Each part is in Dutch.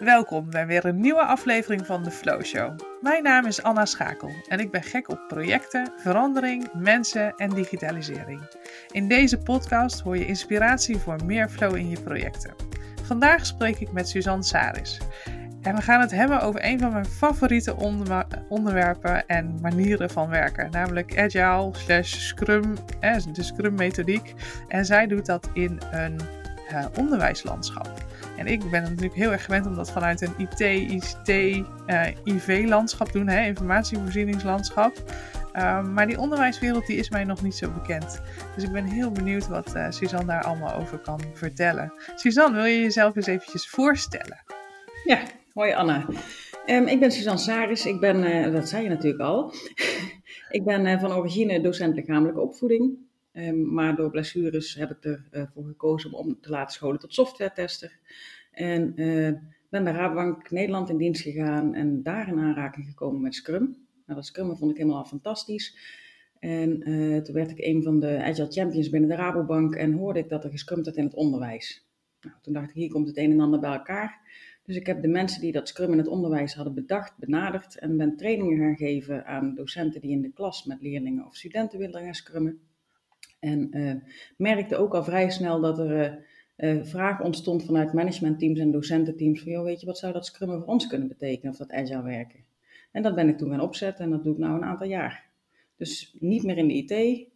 Welkom bij weer een nieuwe aflevering van de Flow Show. Mijn naam is Anna Schakel en ik ben gek op projecten, verandering, mensen en digitalisering. In deze podcast hoor je inspiratie voor meer flow in je projecten. Vandaag spreek ik met Suzanne Saris. En we gaan het hebben over een van mijn favoriete onderwerpen en manieren van werken, namelijk Agile slash Scrum, de Scrum methodiek. En zij doet dat in een uh, onderwijslandschap. En ik ben natuurlijk heel erg gewend om dat vanuit een IT, ICT, uh, IV-landschap doen, hè, informatievoorzieningslandschap. Um, maar die onderwijswereld die is mij nog niet zo bekend. Dus ik ben heel benieuwd wat uh, Suzanne daar allemaal over kan vertellen. Suzanne, wil je jezelf eens eventjes voorstellen? Ja, hoi Anna. Um, ik ben Suzanne Saris. Ik ben, uh, dat zei je natuurlijk al, ik ben van origine docent lichamelijke opvoeding. Um, maar door blessures heb ik ervoor gekozen om te laten scholen tot software-tester. En ben bij Rabobank Nederland in dienst gegaan en daar in aanraking gekomen met Scrum. Nou, dat Scrum vond ik helemaal fantastisch. En uh, toen werd ik een van de Agile Champions binnen de Rabobank en hoorde ik dat er gescrumd werd in het onderwijs. Nou, toen dacht ik, hier komt het een en ander bij elkaar. Dus ik heb de mensen die dat Scrum in het onderwijs hadden bedacht, benaderd en ben trainingen gaan geven aan docenten die in de klas met leerlingen of studenten willen gaan scrummen. En uh, merkte ook al vrij snel dat er uh, vraag ontstond vanuit managementteams en docententeams van, joh, weet je, wat zou dat scrummen voor ons kunnen betekenen of dat agile werken? En dat ben ik toen gaan opzetten en dat doe ik nou een aantal jaar. Dus niet meer in de IT,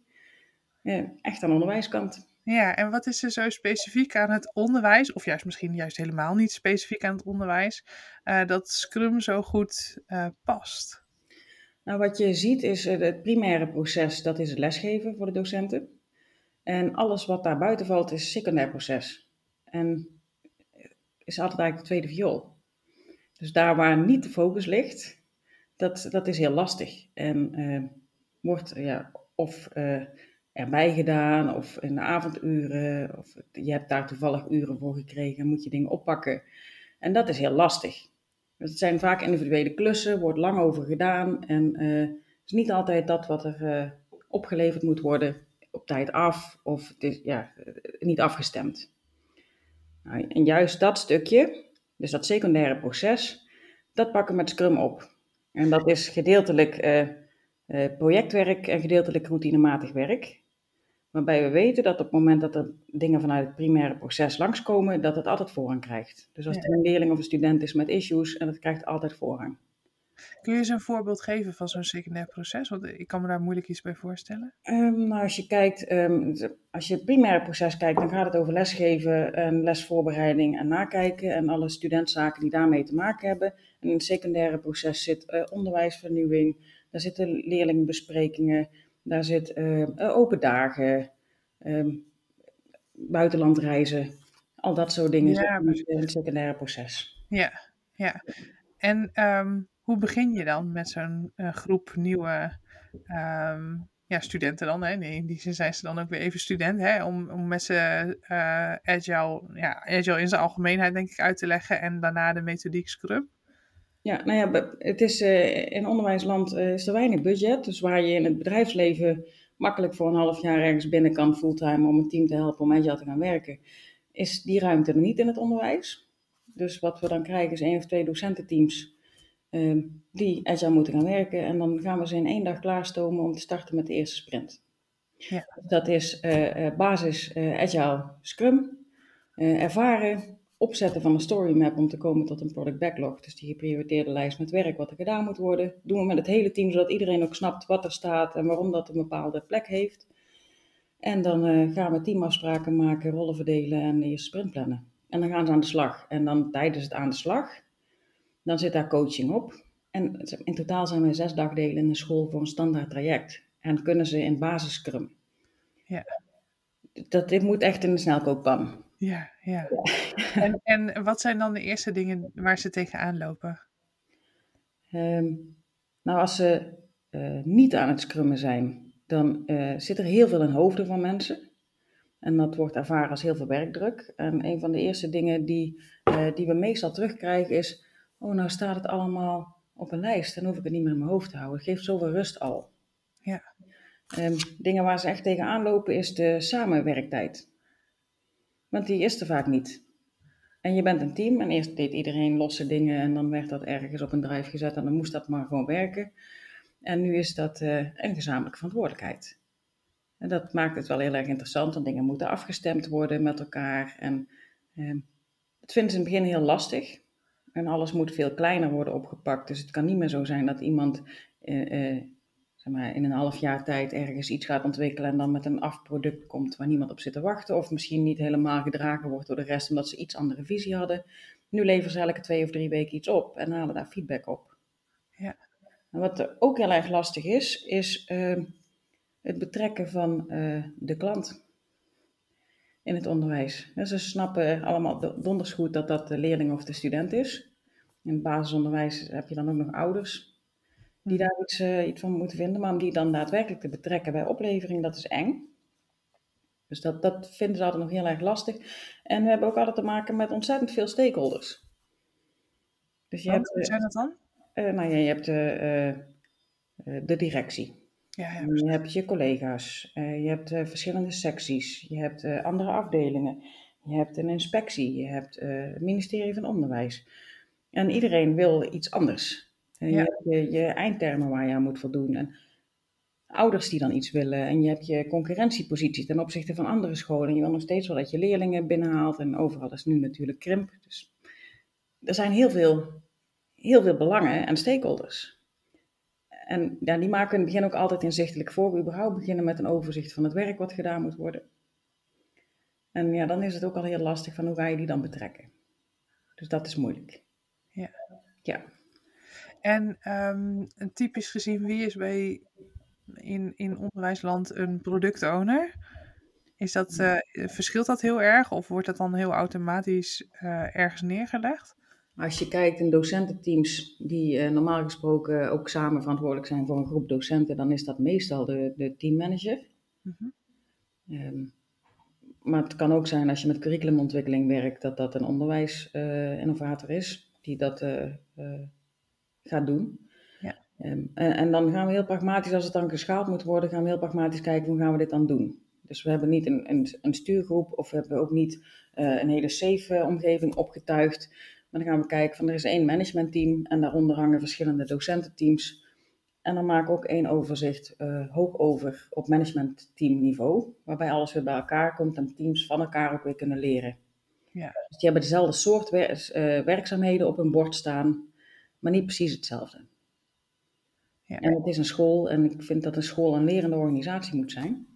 echt aan de onderwijskant. Ja, en wat is er zo specifiek aan het onderwijs, of juist misschien juist helemaal niet specifiek aan het onderwijs, uh, dat Scrum zo goed uh, past? Nou, wat je ziet is het primaire proces, dat is het lesgeven voor de docenten. En alles wat daar buiten valt is secundair proces. En is altijd eigenlijk de tweede viool. Dus daar waar niet de focus ligt, dat, dat is heel lastig. En uh, wordt ja, of uh, erbij gedaan, of in de avonduren, of je hebt daar toevallig uren voor gekregen, moet je dingen oppakken. En dat is heel lastig. Dus het zijn vaak individuele klussen, wordt lang over gedaan en het is niet altijd dat wat er opgeleverd moet worden op tijd af, of het is ja, niet afgestemd. Nou, en juist dat stukje, dus dat secundaire proces, dat pakken we met Scrum op. En dat is gedeeltelijk uh, uh, projectwerk en gedeeltelijk routinematig werk. Waarbij we weten dat op het moment dat er dingen vanuit het primaire proces langskomen, dat het altijd voorrang krijgt. Dus als ja. er een leerling of een student is met issues, en dat krijgt altijd voorrang. Kun je eens een voorbeeld geven van zo'n secundair proces? Want ik kan me daar moeilijk iets bij voorstellen. Um, nou, als je kijkt, um, als je het primaire proces kijkt, dan gaat het over lesgeven en lesvoorbereiding en nakijken en alle studentzaken die daarmee te maken hebben. En in het secundaire proces zit uh, onderwijsvernieuwing, daar zitten leerlingbesprekingen, daar zit uh, open dagen, um, buitenlandreizen, al dat soort dingen ja, in het secundaire proces. Ja, ja. En um, hoe begin je dan met zo'n uh, groep nieuwe um, ja, studenten dan? Hè? Nee, in die zin zijn ze dan ook weer even student, hè? Om, om met ze uh, agile, ja, agile in zijn algemeenheid denk ik uit te leggen en daarna de methodiek Scrum. Ja, nou ja, het is uh, in onderwijsland is er weinig budget, dus waar je in het bedrijfsleven makkelijk voor een half jaar ergens binnen kan fulltime om een team te helpen om agile te gaan werken, is die ruimte er niet in het onderwijs. Dus wat we dan krijgen is één of twee docententeams uh, die agile moeten gaan werken. En dan gaan we ze in één dag klaarstomen om te starten met de eerste sprint. Ja. Dat is uh, basis uh, agile scrum, ervaren, opzetten van een story map om te komen tot een product backlog. Dus die geprioriteerde lijst met werk wat er gedaan moet worden. Doen we met het hele team, zodat iedereen ook snapt wat er staat en waarom dat een bepaalde plek heeft. En dan gaan we teamafspraken maken, rollen verdelen en de eerste sprint plannen. En dan gaan ze aan de slag. En dan tijdens het aan de slag dan zit daar coaching op. En in totaal zijn we zes dagdelen in de school voor een standaard traject. En kunnen ze in basis scrum. Ja. Dat, dit moet echt in de snelkookpan. Ja, ja. ja. En, en wat zijn dan de eerste dingen waar ze tegenaan lopen? Um, nou, als ze uh, niet aan het scrummen zijn, dan uh, zit er heel veel in hoofden van mensen. En dat wordt ervaren als heel veel werkdruk. En een van de eerste dingen die, uh, die we meestal terugkrijgen is oh, nou staat het allemaal op een lijst, dan hoef ik het niet meer in mijn hoofd te houden. Het geeft zoveel rust al. Ja. Um, dingen waar ze echt tegenaan lopen is de samenwerktijd. Want die is er vaak niet. En je bent een team en eerst deed iedereen losse dingen en dan werd dat ergens op een drive gezet en dan moest dat maar gewoon werken. En nu is dat uh, een gezamenlijke verantwoordelijkheid. En dat maakt het wel heel erg interessant, want dingen moeten afgestemd worden met elkaar. En uh, dat vinden ze in het begin heel lastig. En alles moet veel kleiner worden opgepakt. Dus het kan niet meer zo zijn dat iemand uh, zeg maar, in een half jaar tijd ergens iets gaat ontwikkelen en dan met een afproduct komt waar niemand op zit te wachten. Of misschien niet helemaal gedragen wordt door de rest omdat ze iets andere visie hadden. Nu leveren ze elke twee of drie weken iets op en halen daar feedback op. Ja. En wat ook heel erg lastig is, is uh, het betrekken van de klant in het onderwijs. ze snappen allemaal donders goed dat dat de leerling of de student is. In het basisonderwijs heb je dan ook nog ouders die daar iets, uh, iets van moeten vinden, maar om die dan daadwerkelijk te betrekken bij oplevering, dat is eng. Dus dat, dat vinden ze altijd nog heel erg lastig. En we hebben ook altijd te maken met ontzettend veel stakeholders. Dus je hebt, wie zijn dat dan? Uh, nou ja, je hebt uh, de directie. Ja, ja, je hebt je collega's, je hebt verschillende secties, je hebt andere afdelingen, je hebt een inspectie, je hebt het ministerie van Onderwijs. En iedereen wil iets anders. En je hebt je, je, eindtermen waar je aan moet voldoen. En ouders die dan iets willen. En je hebt je concurrentiepositie ten opzichte van andere scholen. En je wil nog steeds wel dat je leerlingen binnenhaalt. En overal is nu natuurlijk krimp. Dus er zijn heel veel, heel veel belangen en stakeholders. En ja, die maken in het begin ook altijd inzichtelijk voor we überhaupt beginnen met een overzicht van het werk wat gedaan moet worden. En ja, dan is het ook al heel lastig van hoe ga je die dan betrekken. Dus dat is moeilijk. Ja. Ja. En um, typisch gezien, wie is bij in, in onderwijsland een productowner? Is dat, uh, verschilt dat heel erg of wordt dat dan heel automatisch uh, ergens neergelegd? Als je kijkt in docententeams die uh, normaal gesproken ook samen verantwoordelijk zijn voor een groep docenten, dan is dat meestal de, de teammanager. Mm -hmm. um, maar het kan ook zijn als je met curriculumontwikkeling werkt, dat dat een onderwijsinnovator is die dat gaat doen. Ja. Um, en, en, dan gaan we heel pragmatisch, als het dan geschaald moet worden, gaan we heel pragmatisch kijken hoe gaan we dit dan doen. Dus we hebben niet een, een, een stuurgroep of we hebben ook niet een hele safe omgeving opgetuigd. Maar dan gaan we kijken van er is één managementteam en daaronder hangen verschillende docententeams. En dan maken we ook één overzicht uh, hoog over op managementteamniveau, waarbij alles weer bij elkaar komt en teams van elkaar ook weer kunnen leren. Ja. Dus die hebben dezelfde soort uh, werkzaamheden op hun bord staan, maar niet precies hetzelfde. Ja. En het is een school en ik vind dat een school een lerende organisatie moet zijn.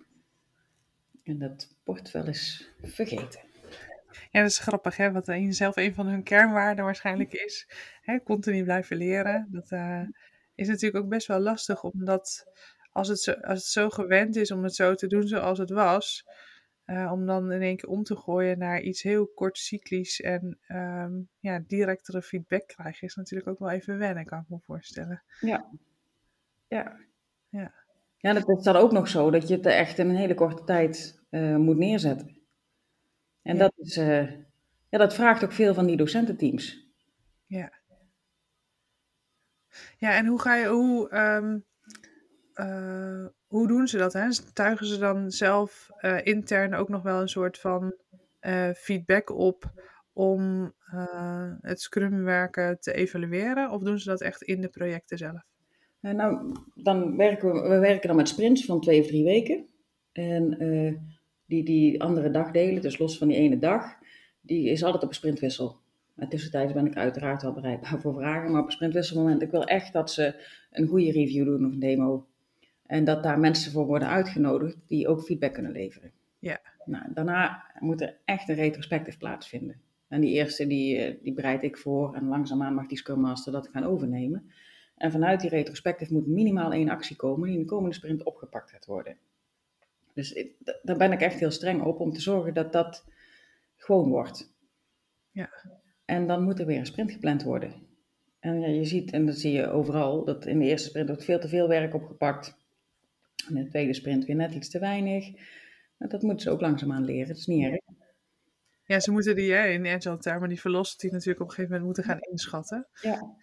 En dat wordt wel eens vergeten. Ja, dat is grappig, hè? Wat in zelf een van hun kernwaarden waarschijnlijk is. Hè? Continu blijven leren. Dat uh, is natuurlijk ook best wel lastig, omdat als het, zo, als het zo gewend is om het zo te doen zoals het was, uh, om dan in één keer om te gooien naar iets heel kort cyclisch en um, ja, directere feedback krijgen, is natuurlijk ook wel even wennen, kan ik me voorstellen. Ja. Ja. Ja, ja dat is dan ook nog zo dat je het echt in een hele korte tijd uh, moet neerzetten. En ja. dat, is, uh, ja, dat vraagt ook veel van die docententeams. Ja. Ja, en hoe ga je, hoe, um, uh, hoe doen ze dat? Hè? Tuigen ze dan zelf uh, intern ook nog wel een soort van feedback op om het Scrum-werken te evalueren? Of doen ze dat echt in de projecten zelf? nou, dan werken we, we werken dan met sprints van twee of drie weken. En die, die andere dagdelen, dus los van die ene dag, die is altijd op een sprintwissel. Maar tussentijds ben ik uiteraard wel bereidbaar voor vragen. Maar op een sprintwisselmoment, ik wil echt dat ze een goede review doen of een demo. En dat daar mensen voor worden uitgenodigd die ook feedback kunnen leveren. Ja. Nou, daarna moet er echt een retrospectief plaatsvinden. En die eerste die, eh, die bereid ik voor en langzaamaan mag die Scrum Master dat gaan overnemen. En vanuit die retrospectief moet minimaal één actie komen die in de komende sprint opgepakt gaat worden. Dus daar ben ik echt heel streng op om te zorgen dat dat gewoon wordt. Ja. En dan moet er weer een sprint gepland worden. En ja, je ziet, en dat zie je overal, dat in de eerste sprint wordt veel te veel werk opgepakt. In de tweede sprint weer net iets te weinig. Maar dat moeten ze ook langzaamaan leren. Het is niet erg. Ja, ze moeten die in agile termen, die velocity natuurlijk op een gegeven moment moeten gaan inschatten. Ja.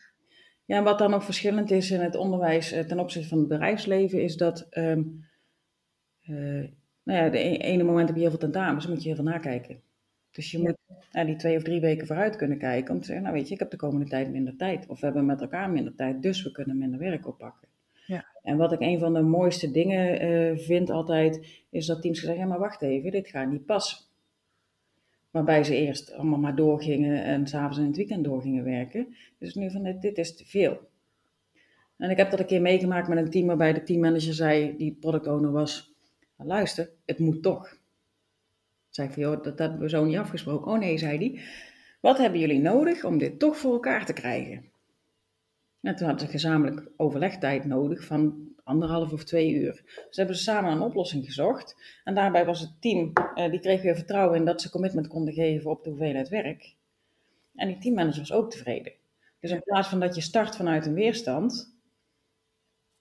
Ja, en wat dan ook verschillend is in het onderwijs eh, ten opzichte van het bedrijfsleven, is dat um, uh, nou ja, de e-, ene moment heb je heel veel tentamens, moet je heel veel nakijken. Dus je moet die twee of drie weken vooruit kunnen kijken om te zeggen, nou weet je, ik heb de komende tijd minder tijd. Of we hebben met elkaar minder tijd, dus we kunnen minder werk oppakken. Ja. En wat ik een van de mooiste dingen eh, vind altijd, is dat teams zeggen, ja maar wacht even, dit gaat niet passen. Waarbij ze eerst allemaal maar doorgingen en s'avonds in het weekend doorgingen werken. Dus nu van, dit, dit is te veel. En ik heb dat een keer meegemaakt met een team waarbij de teammanager zei, die product owner was, "Nou, luister, het moet toch. Zei ik van, joh, dat, dat hebben we zo niet afgesproken. Oh nee, zei hij, wat hebben jullie nodig om dit toch voor elkaar te krijgen? En toen hadden ze gezamenlijk overlegtijd nodig van anderhalf of twee uur. Dus hebben ze samen een oplossing gezocht. En daarbij was het team, eh, die kreeg weer vertrouwen in dat ze commitment konden geven op de hoeveelheid werk. En die teammanager was ook tevreden. Dus in plaats van dat je start vanuit een weerstand,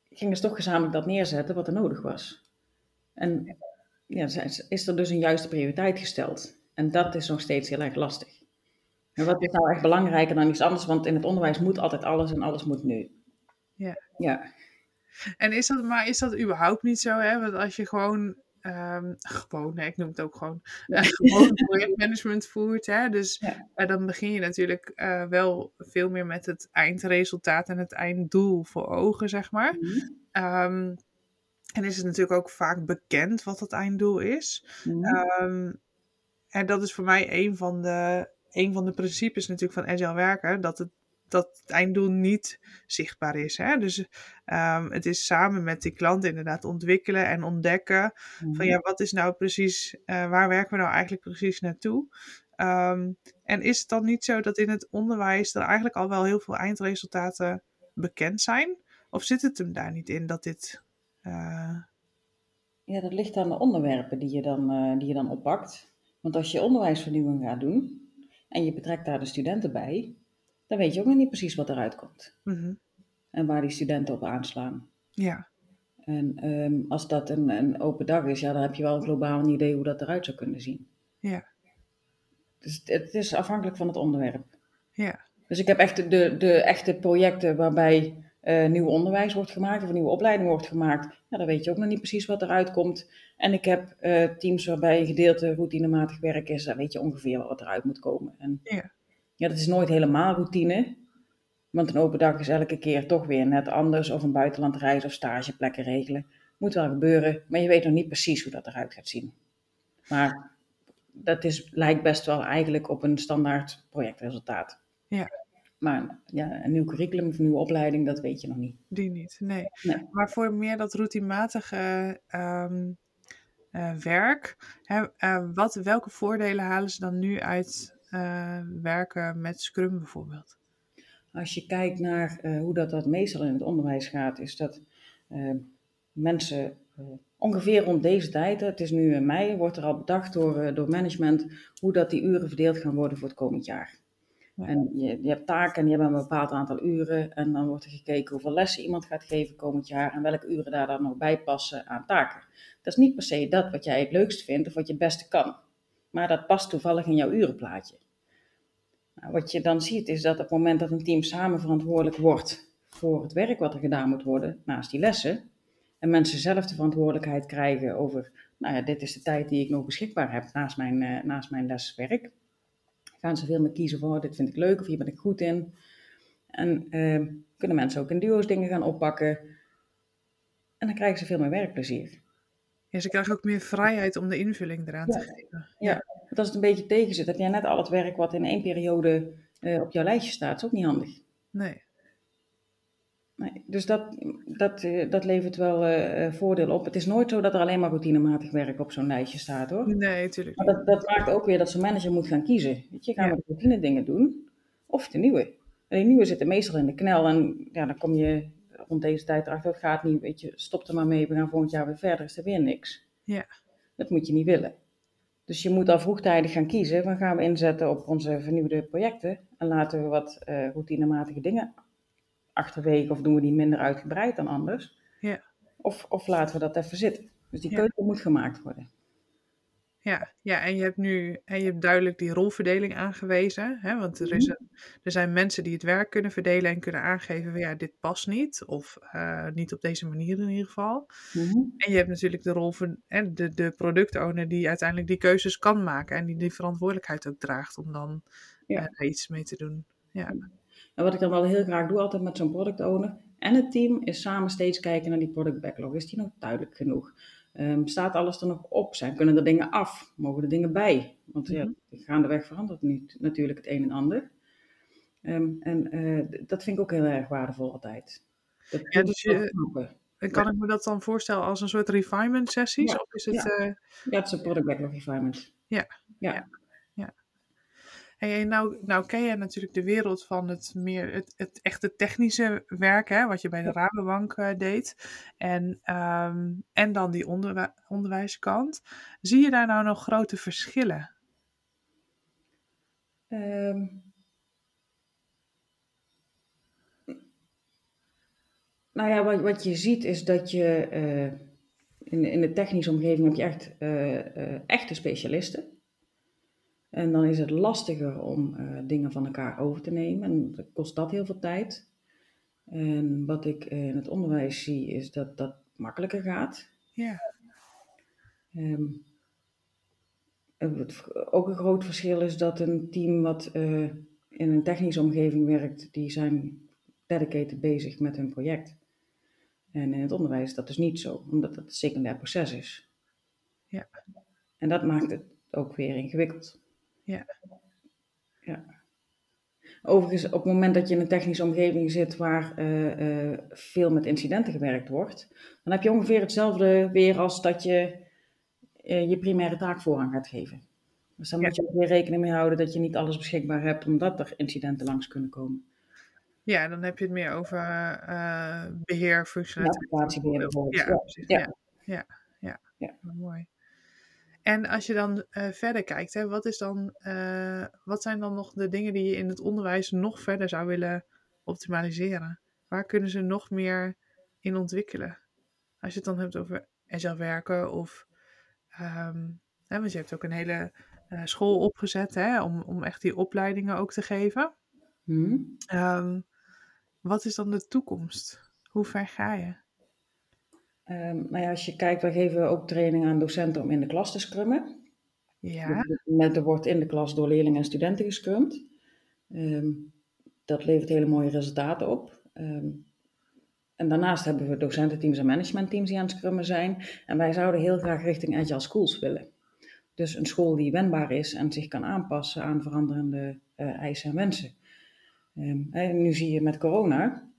gingen ze toch gezamenlijk dat neerzetten wat er nodig was. En ja, is er dus een juiste prioriteit gesteld. En dat is nog steeds heel erg lastig. En wat is nou echt belangrijker dan iets anders? Want in het onderwijs moet altijd alles en alles moet nu. Ja. Ja, En is dat, maar is dat überhaupt niet zo? Hè? Want als je gewoon, ehm, gewoon, nee, ik noem het ook gewoon, eh, gewoon projectmanagement voert, hè? dus Ja. eh, dan begin je natuurlijk eh, wel veel meer met het eindresultaat en het einddoel voor ogen, zeg maar. Ehm, en is het natuurlijk ook vaak bekend wat het einddoel is. Mhm. Ehm, en dat is voor mij een van de, een van de principes natuurlijk van agile werken, dat het, dat het einddoel niet zichtbaar is. Hè? Dus ehm, het is samen met die klant inderdaad ontwikkelen en ontdekken van ja, wat is nou precies, eh, waar werken we nou eigenlijk precies naartoe? Ehm, en is het dan niet zo dat in het onderwijs er eigenlijk al wel heel veel eindresultaten bekend zijn? Of zit het hem daar niet in dat dit... eh, Ja, dat ligt aan de onderwerpen die je, dan, eh, die je dan oppakt. Want als je onderwijsvernieuwing gaat doen en je betrekt daar de studenten bij, dan weet je ook nog niet precies wat eruit komt. mhm, En waar die studenten op aanslaan. Ja, En ehm, als dat een, een open dag is, ja, dan heb je wel globaal een idee hoe dat eruit zou kunnen zien. ja, Dus het, is afhankelijk van het onderwerp. ja, Dus ik heb echt de, de echte projecten waarbij eh, nieuw onderwijs wordt gemaakt of een nieuwe opleiding wordt gemaakt. Ja, dan weet je ook nog niet precies wat eruit komt. En ik heb eh, teams waarbij een gedeelte routinematig werk is. Dan weet je ongeveer wat eruit moet komen. En Ja. ja, dat is nooit helemaal routine. Want een open dag is elke keer toch weer net anders. Of een buitenlandreis of stageplekken regelen. Moet wel gebeuren, maar je weet nog niet precies hoe dat eruit gaat zien. Maar dat is, lijkt best wel eigenlijk op een standaard projectresultaat. Ja. Maar ja, een nieuw curriculum of een nieuwe opleiding, dat weet je nog niet. die niet. Nee. Nee. Maar voor meer dat routinematige ehm, eh, werk, hè, eh, wat, welke voordelen halen ze dan nu uit eh, werken met Scrum bijvoorbeeld? Als je kijkt naar hoe dat, dat meestal in het onderwijs gaat, is dat eh, mensen ongeveer rond deze tijd, het is nu in mei, wordt er al bedacht door, door management hoe dat die uren verdeeld gaan worden voor het komend jaar. En je, je hebt taken en die hebben een bepaald aantal uren en dan wordt er gekeken hoeveel lessen iemand gaat geven komend jaar en welke uren daar dan nog bij passen aan taken. Dat is niet per se dat wat jij het leukst vindt of wat je het beste kan, maar dat past toevallig in jouw urenplaatje. Nou, wat je dan ziet is dat op het moment dat een team samen verantwoordelijk wordt voor het werk wat er gedaan moet worden naast die lessen, en mensen zelf de verantwoordelijkheid krijgen over, nou ja, dit is de tijd die ik nog beschikbaar heb naast mijn, eh, naast mijn leswerk, gaan ze veel meer kiezen voor, oh, dit vind ik leuk of hier ben ik goed in. En eh, kunnen mensen ook in duo's dingen gaan oppakken. En dan krijgen ze veel meer werkplezier. Ja, ze krijgen ook meer vrijheid om de invulling eraan te Ja. geven. Want als het een beetje tegen zit, heb jij net al het werk wat in één periode eh, op jouw lijstje staat, is ook niet handig. Nee. Nee, dus dat, dat, eh, dat levert wel eh, eh, voordeel op. Het is nooit zo dat er alleen maar routinematig werk op zo'n lijstje staat hoor. Nee, tuurlijk Maar dat, dat maakt ook weer dat zo'n manager moet gaan kiezen. Weet je, gaan we de routine dingen doen of de nieuwe? En die nieuwe zitten meestal in de knel en ja, dan kom je rond deze tijd erachter, het gaat niet, weet je, stop er maar mee, we gaan volgend jaar weer verder, is er weer niks. Ja. Dat moet je niet willen. Dus je moet al vroegtijdig gaan kiezen, van gaan we inzetten op onze vernieuwde projecten en laten we wat routinematige dingen achterwege of doen we die minder uitgebreid dan anders. Ja. Of, of laten we dat even zitten. Dus die Ja. keuze moet gemaakt worden. Ja, ja, en je hebt nu en je hebt duidelijk die rolverdeling aangewezen. Hè? Want er, is Mhm. een, er zijn mensen die het werk kunnen verdelen en kunnen aangeven van ja, dit past niet. Of eh, niet op deze manier in ieder geval. Mhm. En je hebt natuurlijk de rol van hè, de, de productowner die uiteindelijk die keuzes kan maken. En die die verantwoordelijkheid ook draagt om dan Ja. eh, daar iets mee te doen. Ja, En wat ik dan wel heel graag doe, altijd met zo'n product owner en het team, is samen steeds kijken naar die product backlog. Is die nog duidelijk genoeg? Ehm, staat alles er nog op? Zijn, kunnen er dingen af? Mogen er dingen bij? Want ja, gaandeweg verandert nu natuurlijk het een en ander. Ehm, en eh, dat vind ik ook heel erg waardevol altijd. Dat Ja, dus je- en kan ik me dat dan voorstellen als een soort refinement sessies? Ja, Of is het... ja. eh, Ja, het is een product backlog refinement. Ja, Ja. Hey, nou, nou ken jij natuurlijk de wereld van het meer het, het echte technische werk, hè, wat je bij de Rabobank eh, deed. En, ehm, en dan die onderwi- onderwijskant. Zie je daar nou nog grote verschillen? Ehm, nou ja, wat, wat je ziet is dat je eh, in, in de technische omgeving heb je echt eh, echte specialisten. En dan is het lastiger om eh, dingen van elkaar over te nemen. En dan kost dat heel veel tijd. En wat ik in het onderwijs zie is dat dat makkelijker gaat. Ja, wat ook een groot verschil is dat een team wat eh, in een technische omgeving werkt, die zijn dedicated bezig met hun project. En in het onderwijs is dat dus niet zo, omdat het een secundair proces is. Ja. En dat maakt het ook weer ingewikkeld. Ja. Ja. Overigens, op het moment dat je in een technische omgeving zit waar eh, eh, veel met incidenten gewerkt wordt, dan heb je ongeveer hetzelfde weer als dat je eh, je primaire taak voorrang gaat geven. Dus dan Ja. moet je ook weer rekening mee houden dat je niet alles beschikbaar hebt, omdat er incidenten langs kunnen komen. ja dan heb je het meer over eh, beheer, functionaliteit. bijvoorbeeld. Ja, Ja, ja. Ja, ja, ja. Mooi. En als je dan eh, verder kijkt, hè, wat, is dan, eh, wat zijn dan nog de dingen die je in het onderwijs nog verder zou willen optimaliseren? Waar kunnen ze nog meer in ontwikkelen? Als je het dan hebt over agile werken of... ehm, hè, want je hebt ook een hele eh, school opgezet hè, om, om echt die opleidingen ook te geven. Hm. Ehm, wat is dan de toekomst? Hoe ver ga je? Ehm, nou ja, als je kijkt, wij geven ook training aan docenten om in de klas te scrummen. Ja, Dus Met, er wordt in de klas door leerlingen en studenten gescrumd. Ehm, dat levert hele mooie resultaten op. Ehm, en daarnaast hebben we docententeams en managementteams die aan het scrummen zijn. En wij zouden heel graag richting agile schools willen. Dus een school die wendbaar is en zich kan aanpassen aan veranderende eh, eisen en wensen. En nu zie je met corona,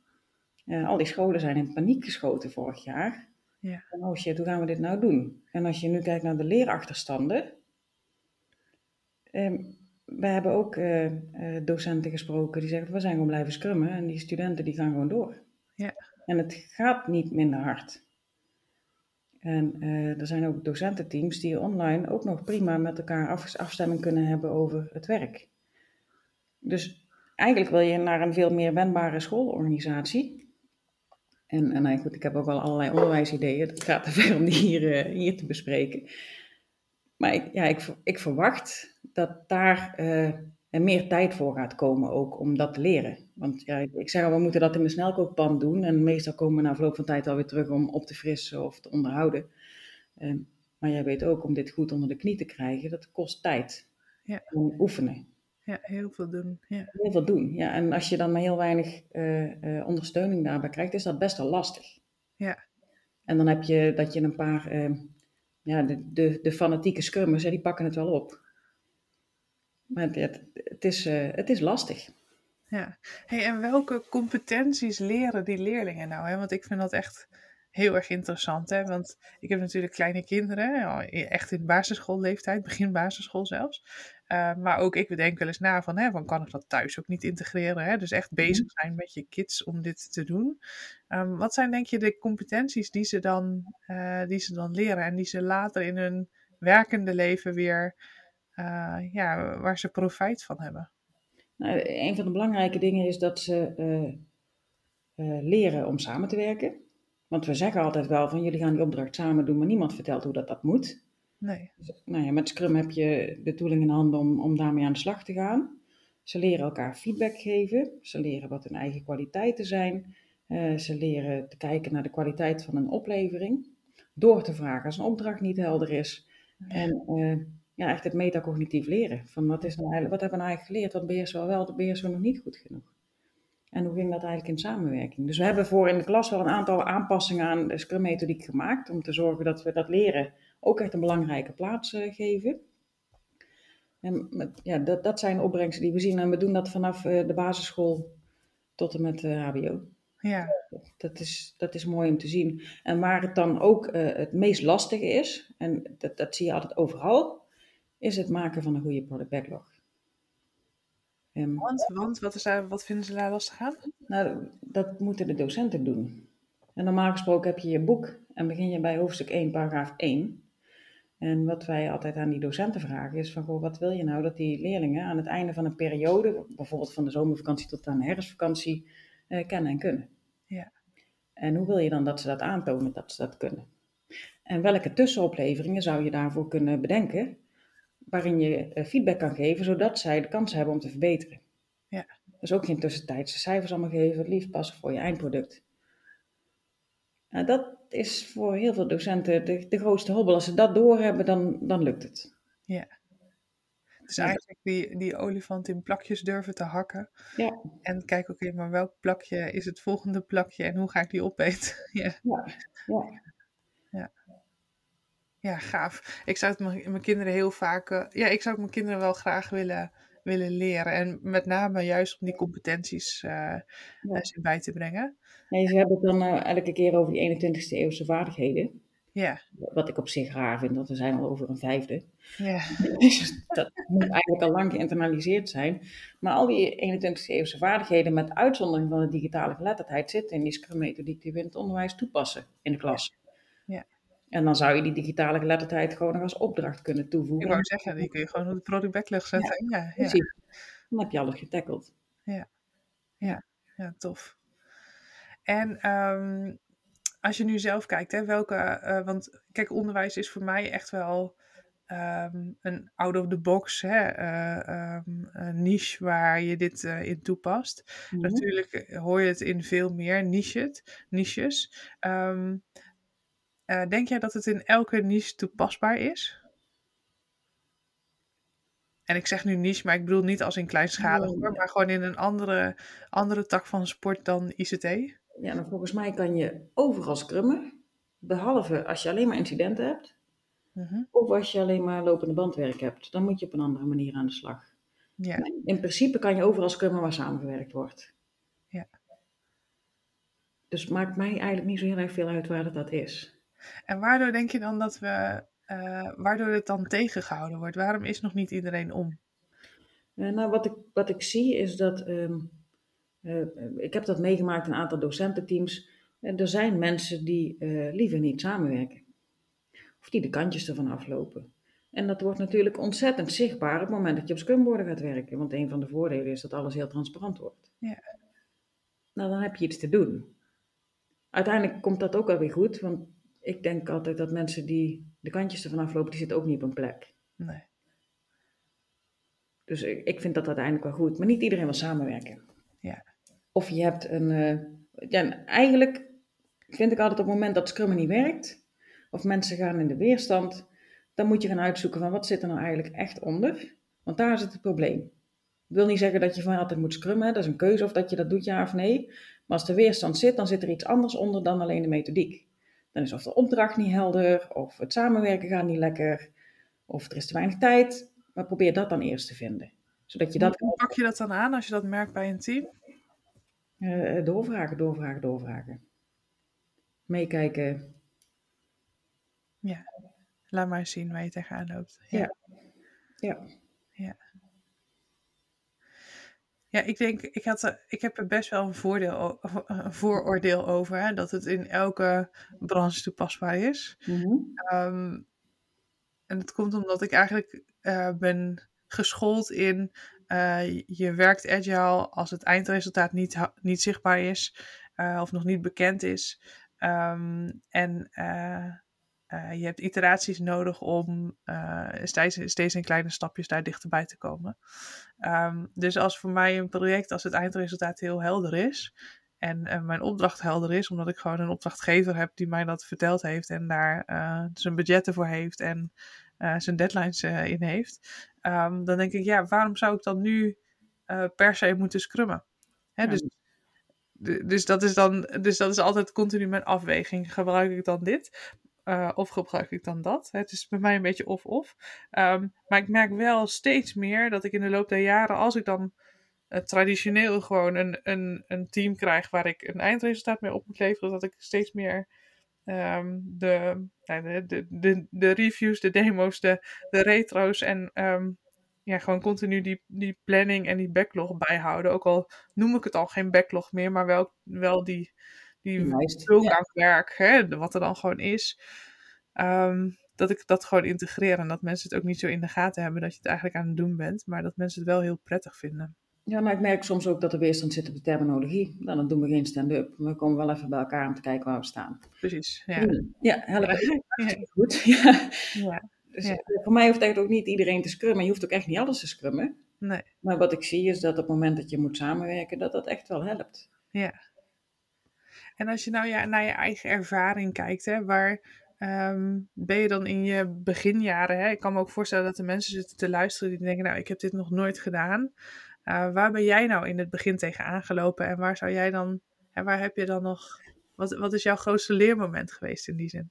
eh, al die scholen zijn in paniek geschoten vorig jaar. Ja. En oh shit, hoe gaan we dit nou doen? En als je nu kijkt naar de leerachterstanden. ehm, we hebben ook eh, eh, docenten gesproken die zeggen, we zijn gewoon blijven scrummen. En die studenten die gaan gewoon door. Ja. En het gaat niet minder hard. En eh, er zijn ook docententeams die online ook nog prima met elkaar af- afstemming kunnen hebben over het werk. Dus eigenlijk wil je naar een veel meer wendbare schoolorganisatie. En, en nou goed, ik heb ook wel allerlei onderwijsideeën. Het gaat te ver om die hier, eh, hier te bespreken. Maar ik, ja, ik, ik verwacht dat daar eh, er meer tijd voor gaat komen ook om dat te leren. Want ja, ik- ik zeg al, we moeten dat in de snelkookpan doen. En meestal komen we na verloop van tijd alweer terug om op te frissen of te onderhouden. Ehm, maar jij weet ook, om dit goed onder de knie te krijgen, dat kost tijd. Ja. Om oefenen. Ja, heel veel doen. Ja. Heel veel doen. Ja, en als je dan maar heel weinig eh, eh, ondersteuning daarbij krijgt, is dat best wel lastig. Ja. En dan heb je dat je een paar, eh, ja, de, de, de fanatieke scrummers, hè, die pakken het wel op. Maar het, het, het is, eh, het is lastig. Ja. Hey, en welke competenties leren die leerlingen nou? Hè? Want ik vind dat echt heel erg interessant. Hè? Want ik heb natuurlijk kleine kinderen, al echt in basisschoolleeftijd, begin basisschool zelfs. Uh, maar ook ik bedenk wel eens na van, hè, van kan ik dat thuis ook niet integreren? Hè? Dus echt bezig zijn met je kids om dit te doen. Um, wat zijn denk je de competenties die ze, dan, uh, die ze dan leren en die ze later in hun werkende leven weer, uh, ja, waar ze profijt van hebben? Nou, een van de belangrijke dingen is dat ze leren om samen te werken. Want we zeggen altijd wel van jullie gaan die opdracht samen doen, maar niemand vertelt hoe dat, dat moet. Nee. Dus, nou ja, met Scrum heb je de tooling in handen om, om daarmee aan de slag te gaan. Ze leren elkaar feedback geven. Ze leren wat hun eigen kwaliteiten zijn. Uh, ze leren te kijken naar de kwaliteit van een oplevering. Door te vragen als een opdracht niet helder is. En uh, ja, echt het metacognitief leren. Van wat, is nou eigenlijk, wat hebben we nou eigenlijk geleerd? Wat beheersen we wel, wat beheersen we nog niet goed genoeg? En hoe ging dat eigenlijk in samenwerking? Dus we hebben voor in de klas wel een aantal aanpassingen aan de Scrum-methodiek gemaakt. Om te zorgen dat we dat leren ook echt een belangrijke plaats uh, geven. En met, ja, dat, dat zijn opbrengsten die we zien. En we doen dat vanaf uh, de basisschool tot en met uh, HBO. Ja. Dat is, dat is mooi om te zien. En waar het dan ook het meest lastige is, en dat, dat zie je altijd overal, is het maken van een goede product backlog. Um, want, want wat, is daar, wat vinden ze daar lastig aan? Nou, dat moeten de docenten doen. En normaal gesproken heb je je boek en begin je bij hoofdstuk 1, paragraaf 1. En wat wij altijd aan die docenten vragen is van, goh, wat wil je nou dat die leerlingen aan het einde van een periode, bijvoorbeeld van de zomervakantie tot aan de herfstvakantie, eh, kennen en kunnen? Ja. En hoe wil je dan dat ze dat aantonen dat ze dat kunnen? En welke tussenopleveringen zou je daarvoor kunnen bedenken, waarin je eh, feedback kan geven, zodat zij de kans hebben om te verbeteren? Ja. Dus ook geen tussentijdse cijfers allemaal geven, het liefst passen voor je eindproduct. Nou, dat is voor heel veel docenten de, de grootste hobbel. Als ze dat doorhebben, dan, dan lukt het. Ja. Dus eigenlijk die, die olifant in plakjes durven te hakken. Ja. En kijk, oké, maar welk plakje is het volgende plakje en hoe ga ik die opeten? ja. ja. Ja, gaaf. Ik zou het mijn, mijn kinderen heel vaak... Uh, ja, ik zou het mijn kinderen wel graag willen, willen leren. En met name juist om die competenties ja. bij te brengen. Nee, ze hebben het dan uh, elke keer over die 21ste eeuwse vaardigheden. Ja. Wat ik op zich raar vind, want we zijn al over een vijfde. Ja. Dus dat moet eigenlijk al lang geïnternaliseerd zijn. Maar al die 21ste eeuwse vaardigheden, met uitzondering van de digitale geletterdheid, zitten in die Scrum-methodiek die we in het onderwijs toepassen in de klas. Ja. En dan zou je die digitale geletterdheid gewoon nog als opdracht kunnen toevoegen. Ik wou zeggen, die kun je gewoon op de product backlog zetten. Ja, ja, precies. Dan heb je alles getackled. Ja, ja, ja tof. En um, als je nu zelf kijkt, hè, welke, uh, want kijk, onderwijs is voor mij echt wel um, een out-of-the-box uh, um, niche waar je dit uh, in toepast. Mm -hmm. Natuurlijk hoor je het in veel meer niches. niches. Denk jij dat het in elke niche toepasbaar is? En ik zeg nu niche, maar ik bedoel niet als in kleinschalig, hoor, maar gewoon in een andere, andere tak van sport dan ICT. Ja, nou volgens mij kan je overal scrummen, behalve als je alleen maar incidenten hebt. -hmm. Of als je alleen maar lopende bandwerk hebt, dan moet je op een andere manier aan de slag. Ja. In principe kan je overal scrummen waar samengewerkt wordt. Ja. Dus het maakt mij eigenlijk niet zo heel erg veel uit waar dat, dat is. En waardoor denk je dan dat we, uh, waardoor het dan tegengehouden wordt? Waarom is nog niet iedereen om? Uh, nou, wat ik, wat ik zie is dat, um, uh, ik heb dat meegemaakt in een aantal docententeams. er zijn mensen die liever niet samenwerken. Of die de kantjes ervan aflopen. En dat wordt natuurlijk ontzettend zichtbaar op het moment dat je op scrumborden gaat werken. Want een van de voordelen is dat alles heel transparant wordt. Ja. Nou, dan heb je iets te doen. Uiteindelijk komt dat ook wel weer goed, want ik denk altijd dat mensen die de kantjes ervan aflopen, die zitten ook niet op een plek. Nee. Dus ik, ik vind dat uiteindelijk wel goed. Maar niet iedereen wil samenwerken. Ja. Of je hebt een... Uh, ja, eigenlijk vind ik altijd op het moment dat Scrum niet werkt, of mensen gaan in de weerstand, dan moet je gaan uitzoeken van wat zit er nou eigenlijk echt onder. Want daar zit het probleem. Ik wil niet zeggen dat je van altijd moet scrummen, dat is een keuze of dat je dat doet ja of nee. Maar als de weerstand zit, dan zit er iets anders onder dan alleen de methodiek. Dan is of de opdracht niet helder, of het samenwerken gaat niet lekker, of er is te weinig tijd. Maar probeer dat dan eerst te vinden. Zodat je dat Hoe pak je dat dan aan als je dat merkt bij een team? Uh, doorvragen, doorvragen, doorvragen. Meekijken. Ja, laat maar zien waar je tegenaan loopt. Ja. ja. ja. ja. Ja, ik denk, ik, had, er, ik heb er best wel een, voordeel, een vooroordeel over, hè, dat het in elke branche toepasbaar is. Mm -hmm. um, en dat komt omdat ik eigenlijk uh, ben geschoold in, uh, je werkt agile als het eindresultaat niet, niet zichtbaar is uh, of nog niet bekend is. Um, en je hebt iteraties nodig om uh, steeds, steeds in kleine stapjes daar dichterbij te komen. Um, dus als voor mij een project, als het eindresultaat heel helder is en mijn opdracht helder is, omdat ik gewoon een opdrachtgever heb die mij dat verteld heeft en daar zijn budgetten voor heeft en zijn deadlines in heeft, um, dan denk ik, ja, waarom zou ik dan nu per se moeten scrummen? Hè, ja. dus, dus, dat is dan, dus dat is altijd continu mijn afweging. Gebruik ik dan dit? Uh, of gebruik ik dan dat? Het is bij mij een beetje of-of. Um, maar ik merk wel steeds meer dat ik in de loop der jaren, als ik dan uh, traditioneel gewoon een, een, een team krijg waar ik een eindresultaat mee op moet leveren, dat ik steeds meer um, de, de, de, de, reviews, de demo's, de, de retro's en um, ja, gewoon continu die, die planning en die backlog bijhouden. Ook al noem ik het al geen backlog meer, maar wel, wel die, die werk, hè, wat er dan gewoon is. Um, dat ik dat gewoon integreer en dat mensen het ook niet zo in de gaten hebben dat je het eigenlijk aan het doen bent, maar dat mensen het wel heel prettig vinden. Ja, maar ik merk soms ook dat er weerstand zit op de terminologie. Nou, dan doen we geen stand-up. We komen wel even bij elkaar om te kijken waar we staan. Precies, ja. Ja, helpen. Ja. Goed. Ja. ja. Dus ja. voor mij hoeft echt ook niet iedereen te scrummen. Je hoeft ook echt niet alles te scrummen. Nee. Maar wat ik zie is dat op het moment dat je moet samenwerken, dat dat echt wel helpt. Ja. En als je nou ja, naar je eigen ervaring kijkt, hè, waar um, ben je dan in je beginjaren? Hè? Ik kan me ook voorstellen dat er mensen zitten te luisteren die denken, nou, ik heb dit nog nooit gedaan. Uh, waar ben jij nou in het begin tegen aangelopen en waar zou jij dan, en waar heb je dan nog, wat, wat is jouw grootste leermoment geweest in die zin?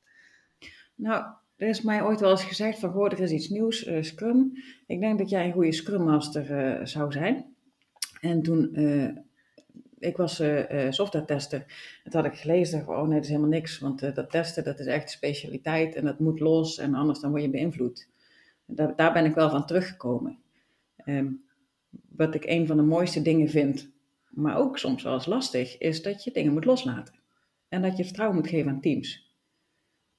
Nou, er is mij ooit wel eens gezegd van, hoor, er is iets nieuws, uh, Scrum. Ik denk dat jij een goede Scrum Master uh, zou zijn. En toen ik was uh, software tester. Toen had ik gelezen, oh nee, dat is helemaal niks. Want uh, dat testen, dat is echt specialiteit en dat moet los en anders dan word je beïnvloed. Daar, daar ben ik wel van teruggekomen. Um, wat ik een van de mooiste dingen vind, maar ook soms wel eens lastig, is dat je dingen moet loslaten. En dat je vertrouwen moet geven aan teams.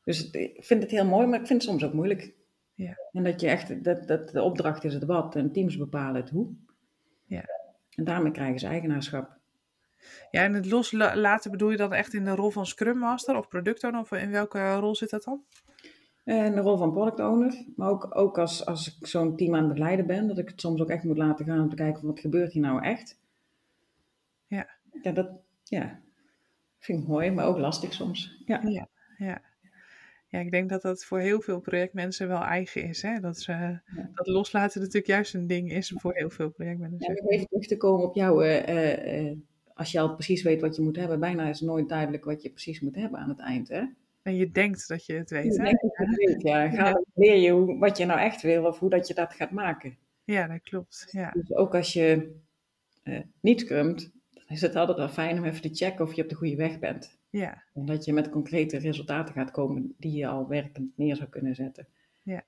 Dus ik vind het heel mooi, maar ik vind het soms ook moeilijk. Ja. En dat je echt, dat, dat de opdracht is het wat en teams bepalen het hoe. Ja. En daarmee krijgen ze eigenaarschap. Ja, en het loslaten bedoel je dan echt in de rol van Scrum Master of Product Owner? Of in welke rol zit dat dan? In de rol van Product Owner. Maar ook, ook als, als ik zo'n team aan het begeleiden ben, dat ik het soms ook echt moet laten gaan om te kijken wat gebeurt hier nou echt. Ja. Ja, dat ja, vind ik mooi, maar ook lastig soms. Ja. ja, ja. Ja, ik denk dat dat voor heel veel projectmensen wel eigen is. Hè? Dat, ze, ja. dat loslaten natuurlijk juist een ding is voor heel veel projectmensen. Ja, even terug te komen op jouw uh, uh, als je al precies weet wat je moet hebben, bijna is het nooit duidelijk wat je precies moet hebben aan het eind. Hè? En je denkt dat je het weet. Je hè? denkt dat je het weet, ja. Ga ja. leer je hoe, wat je nou echt wil of hoe dat je dat gaat maken. Ja, dat klopt. Ja. Dus ook als je uh, niet scrumt, dan is het altijd wel fijn om even te checken of je op de goede weg bent. Ja. En dat je met concrete resultaten gaat komen die je al werkend neer zou kunnen zetten. Ja.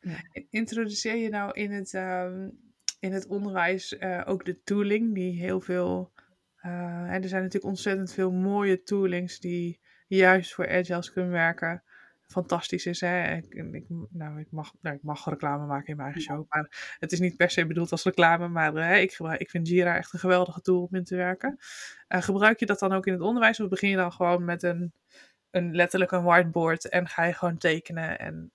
ja. Introduceer je nou in het, um, in het onderwijs uh, ook de tooling, die heel veel. Uh, er zijn natuurlijk ontzettend veel mooie toolings die juist voor agile scrum werken. Fantastisch is, hè? Ik, ik, nou, ik, mag, nou, ik mag reclame maken in mijn eigen show, maar het is niet per se bedoeld als reclame. Maar uh, ik, ik vind Jira echt een geweldige tool om in te werken. gebruik je dat dan ook in het onderwijs of begin je dan gewoon met een, een letterlijk een whiteboard en ga je gewoon tekenen? En,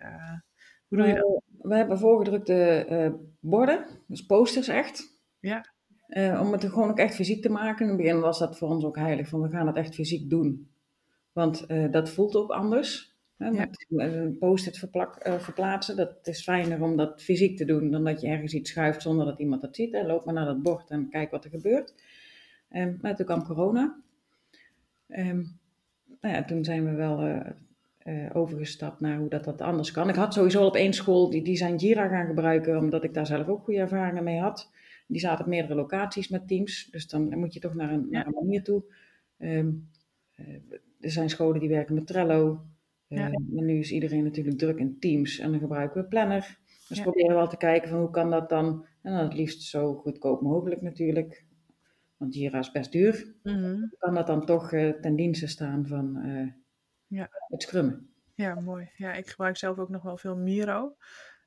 je dat? we hebben voorgedrukte uh, borden, dus posters echt. Ja. Uh, om het gewoon ook echt fysiek te maken. In het begin was dat voor ons ook heilig, van we gaan het echt fysiek doen. Want uh, dat voelt ook anders. Hè, ja. Een post-it verplaatsen, dat is fijner om dat fysiek te doen dan dat je ergens iets schuift zonder dat iemand dat ziet. Hè. Loop maar naar dat bord en kijk wat er gebeurt. Um, maar toen kwam corona. Um, nou ja, toen zijn we wel uh, overgestapt naar hoe dat, dat anders kan. Ik had sowieso op één school die, die zijn Jira gaan gebruiken, omdat ik daar zelf ook goede ervaringen mee had. Die zaten op meerdere locaties met teams, dus dan moet je toch naar een, ja. naar een manier toe. Um, uh, er zijn scholen die werken met Trello. Uh, ja. Maar nu is iedereen natuurlijk druk in teams en dan gebruiken we Planner. Dus ja. proberen we wel te kijken van hoe kan dat dan, en dan het liefst zo goedkoop mogelijk natuurlijk. Want Jira is best duur. Mm -hmm. Kan dat dan toch ten dienste staan van ja. het scrummen. Ja, mooi. Ja, ik gebruik zelf ook nog wel veel Miro.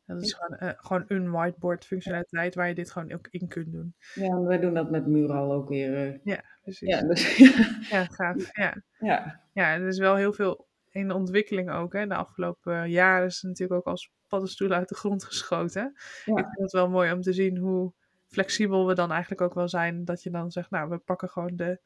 Dat is gewoon, uh, gewoon een whiteboard functionaliteit waar je dit gewoon ook in kunt doen. Ja, wij doen dat met Mural ook weer. Uh... Ja, precies. Ja, dus, ja gaaf. Ja. ja. Ja, er is wel heel veel, in ontwikkeling ook. Hè. De afgelopen jaren is het natuurlijk ook als paddenstoelen uit de grond geschoten. Ja. Ik vind het wel mooi om te zien hoe flexibel we dan eigenlijk ook wel zijn. Dat je dan zegt, nou, we pakken gewoon de,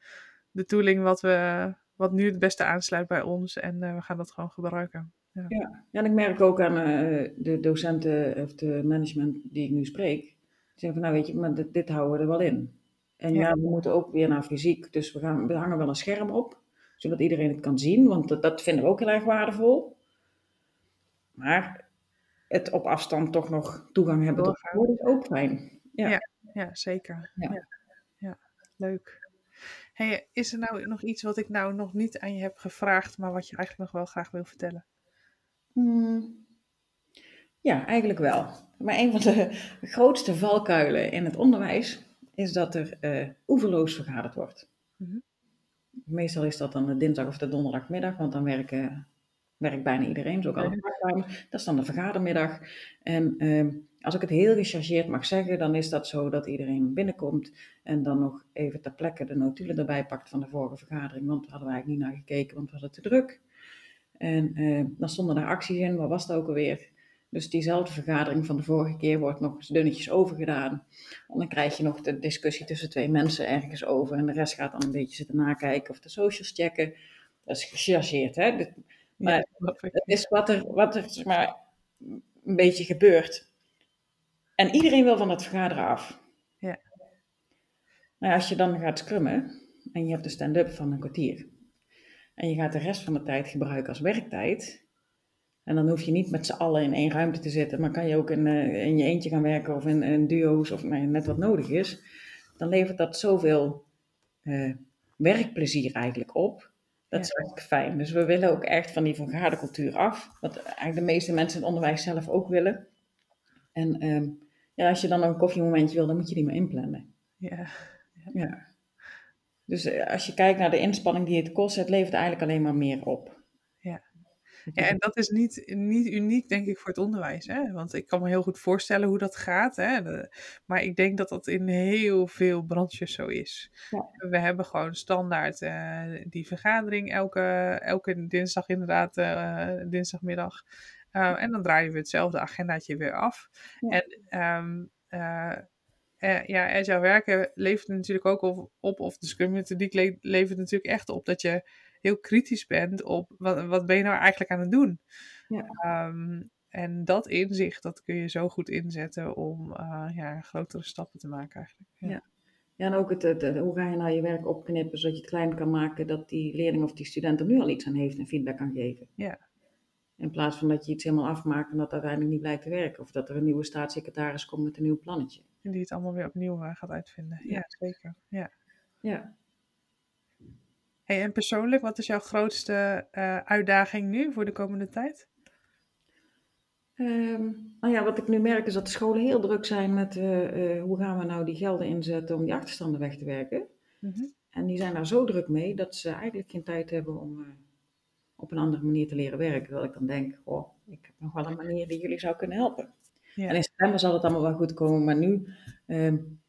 de tooling wat, we, wat nu het beste aansluit bij ons. En eh, we gaan dat gewoon gebruiken. Ja. Ja, en ik merk ook aan eh, de docenten of de management die ik nu spreek. Die zeggen van, nou weet je, maar dit, dit houden we er wel in. En ja. Ja. we moeten ook weer naar fysiek. Dus we, gaan, we hangen wel een scherm op, zodat iedereen het kan zien. Want dat, dat vinden we ook heel erg waardevol. Maar het op afstand toch nog toegang hebben tot het woord is ook fijn. Ja. Ja, zeker. Ja. Ja. Ja. leuk. Hey, is er nou nog iets wat ik nou nog niet aan je heb gevraagd, maar wat je eigenlijk nog wel graag wil vertellen? Hmm. Ja, eigenlijk wel. Maar een van de grootste valkuilen in het onderwijs is dat er eh oeverloos vergaderd wordt. Mhm. Meestal is dat dan de dinsdag of de donderdagmiddag, want dan werken, werkt bijna iedereen, zo ook alle Ja. parttimers. Dat is dan de vergadermiddag. En ehm, als ik het heel gechargeerd mag zeggen, dan is dat zo dat iedereen binnenkomt en dan nog even ter plekke de notulen erbij pakt van de vorige vergadering, want daar hadden we eigenlijk niet naar gekeken, want we hadden te druk. En eh, dan stonden daar acties in, wat was dat ook alweer? Dus diezelfde vergadering van de vorige keer wordt nog eens dunnetjes overgedaan. En dan krijg je nog de discussie tussen twee mensen ergens over. En de rest gaat dan een beetje zitten nakijken of de socials checken. Dat is gechargeerd, hè? Maar het is wat er, wat er zeg maar, een beetje gebeurt. En iedereen wil van het vergaderen af. Ja. Als je dan gaat scrummen en je hebt een stand-up van een kwartier. En je gaat de rest van de tijd gebruiken als werktijd. En dan hoef je niet met z'n allen in één ruimte te zitten, maar kan je ook in, eh, in je eentje gaan werken of in, in duo's of ja, net wat nodig is. Dan levert dat zoveel eh, werkplezier eigenlijk op. Dat is eigenlijk fijn. Dus we willen ook echt van die vergadercultuur af. Wat eigenlijk de meeste mensen in het onderwijs zelf ook willen. En ehm, ja, als je dan een koffiemomentje wil, dan moet je die maar inplannen. Ja. Ja. Dus eh, als je kijkt naar de inspanning die het kost, het levert eigenlijk alleen maar meer op. Ja. En dat is niet, niet uniek, denk ik, voor het onderwijs. Hè? Want ik kan me heel goed voorstellen hoe dat gaat. Hè? De- maar ik denk dat dat in heel veel branches zo is. Ja. We hebben gewoon standaard eh, die vergadering elke, elke dinsdag, inderdaad, eh, dinsdagmiddag. Uh, en dan draaien we hetzelfde agendaatje weer af. Ja. En um, uh, uh, ja, agile werken levert natuurlijk ook op, op of de Scrum methodiek le levert natuurlijk echt op dat je heel kritisch bent op wat, wat ben je nou eigenlijk aan het doen. Ja. Um, en dat inzicht, dat kun je zo goed inzetten om uh, ja, grotere stappen te maken eigenlijk. Ja, ja. ja en ook het, het, het, hoe ga je nou je werk opknippen zodat je het klein kan maken dat die leerling of die student er nu al iets aan heeft en feedback kan geven. Ja. In plaats van dat je iets helemaal afmaakt en dat uiteindelijk niet blijkt te werken. Of dat er een nieuwe staatssecretaris komt met een nieuw plannetje. En die het allemaal weer opnieuw uh, gaat uitvinden. Ja, ja zeker. Ja. ja. Hey, en persoonlijk, wat is jouw grootste uh, uitdaging nu voor de komende tijd? Um, nou ja, wat ik nu merk is dat de scholen heel druk zijn met uh, uh, hoe gaan we nou die gelden inzetten om die achterstanden weg te werken. Mm -hmm. En die zijn daar zo druk mee dat ze eigenlijk geen tijd hebben om op een andere manier te leren werken. Terwijl ik dan denk, oh, ik heb nog wel een manier die jullie zou kunnen helpen. Ja. En in september zal het allemaal wel goed komen, maar nu um,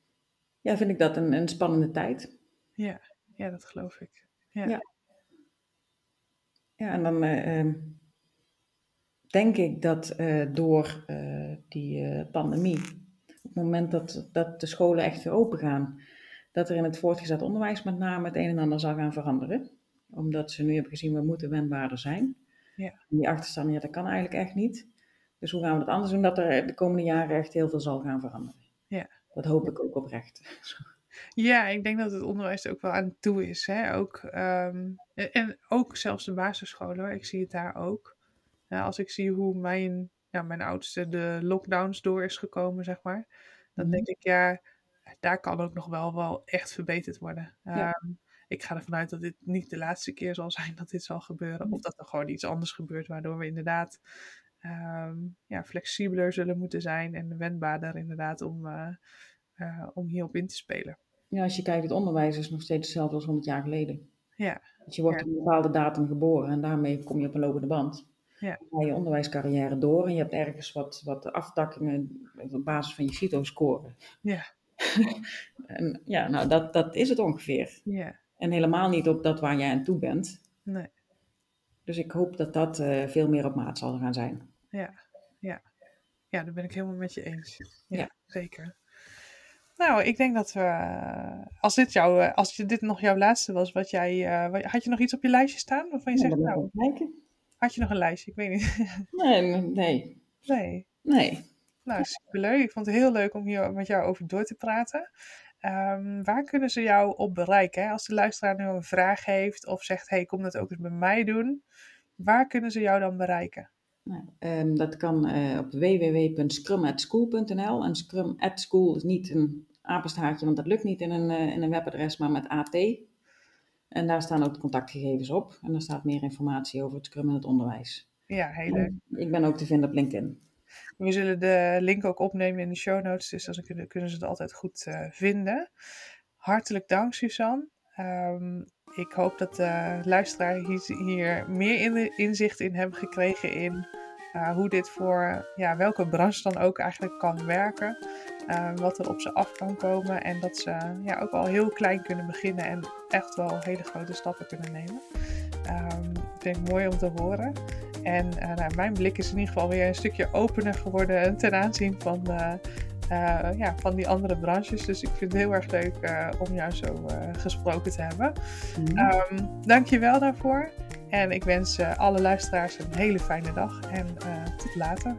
ja, vind ik dat een, een spannende tijd. Ja, ja, dat geloof ik. Ja, ja. ja en dan uh, denk ik dat uh, door uh, die pandemie, op het moment dat, dat de scholen echt weer open gaan, dat er in het voortgezet onderwijs met name het een en ander zal gaan veranderen. Omdat ze nu hebben gezien, we moeten wendbaarder zijn. Ja. Die achterstanden, ja, dat kan eigenlijk echt niet. Dus hoe gaan we dat anders doen? Dat er de komende jaren echt heel veel zal gaan veranderen. Ja. Dat hoop ik ook oprecht. Ja, ik denk dat het onderwijs er ook wel aan toe is. Hè? Ook, um, en ook zelfs de basisscholen, hoor. ik zie het daar ook. Als ik zie hoe mijn, ja, mijn oudste de lockdowns door is gekomen, zeg maar. Dan mm. denk ik, ja, daar kan ook nog wel, wel echt verbeterd worden. Ja. Um, ik ga ervan uit dat dit niet de laatste keer zal zijn dat dit zal gebeuren. Mm. Of dat er gewoon iets anders gebeurt, waardoor we inderdaad um, ja, flexibeler zullen moeten zijn. En wendbaarder inderdaad om, uh, uh, om hierop in te spelen. Ja, als je kijkt, het onderwijs is nog steeds hetzelfde als 100 jaar geleden. Ja. Dus je wordt ja. op een bepaalde datum geboren en daarmee kom je op een lopende band. Ja. Dan ga je onderwijscarrière door en je hebt ergens wat, wat aftakkingen op basis van je CITO-score. Ja. en ja, nou dat, dat is het ongeveer. Ja. En helemaal niet op dat waar jij aan toe bent. Nee. Dus ik hoop dat dat eh, veel meer op maat zal gaan zijn. Ja, ja. Ja, daar ben ik helemaal met je eens. Ja, Ja. zeker. Nou, ik denk dat we, als dit, jou, eh, als dit nog jouw laatste was, wat jij, eh, had je nog iets op je lijstje staan waarvan je zegt, nou, had je nog een lijstje? Ik weet niet. Nee, nee, nee. nee. Nou, superleuk. Ik vond het heel leuk om hier met jou over door te praten. Ehm, waar kunnen ze jou op bereiken? Hè? Als de luisteraar nu een vraag heeft of zegt, hey, kom dat ook eens bij mij doen. Waar kunnen ze jou dan bereiken? Nou, ehm, dat kan eh, op www.scrum@school.nl. En Scrum at School is niet een apenstaartje, want dat lukt niet in een, eh, in een webadres, maar met AT. En daar staan ook de contactgegevens op. En daar staat meer informatie over het Scrum in het onderwijs. Ja, heel leuk. En ik ben ook te vinden op LinkedIn. We zullen de link ook opnemen in de show notes, dus dan kunnen, kunnen ze het altijd goed eh, vinden. Hartelijk dank, Suzanne. Ehm, ik hoop dat de luisteraar hier, hier meer in- inzicht in hebben gekregen in eh, hoe dit voor ja, welke branche dan ook eigenlijk kan werken. Eh, wat er op ze af kan komen en dat ze ja, ook al heel klein kunnen beginnen en echt wel hele grote stappen kunnen nemen. Ehm dat vind ik mooi om te horen. En eh, nou, mijn blik is in ieder geval weer een stukje opener geworden ten aanzien van, eh, ja, van die andere branches. Dus ik vind het heel erg leuk eh, om jou zo eh, gesproken te hebben. Mhm. Ehm Dank je wel daarvoor. En ik wens eh, alle luisteraars een hele fijne dag en eh, tot later.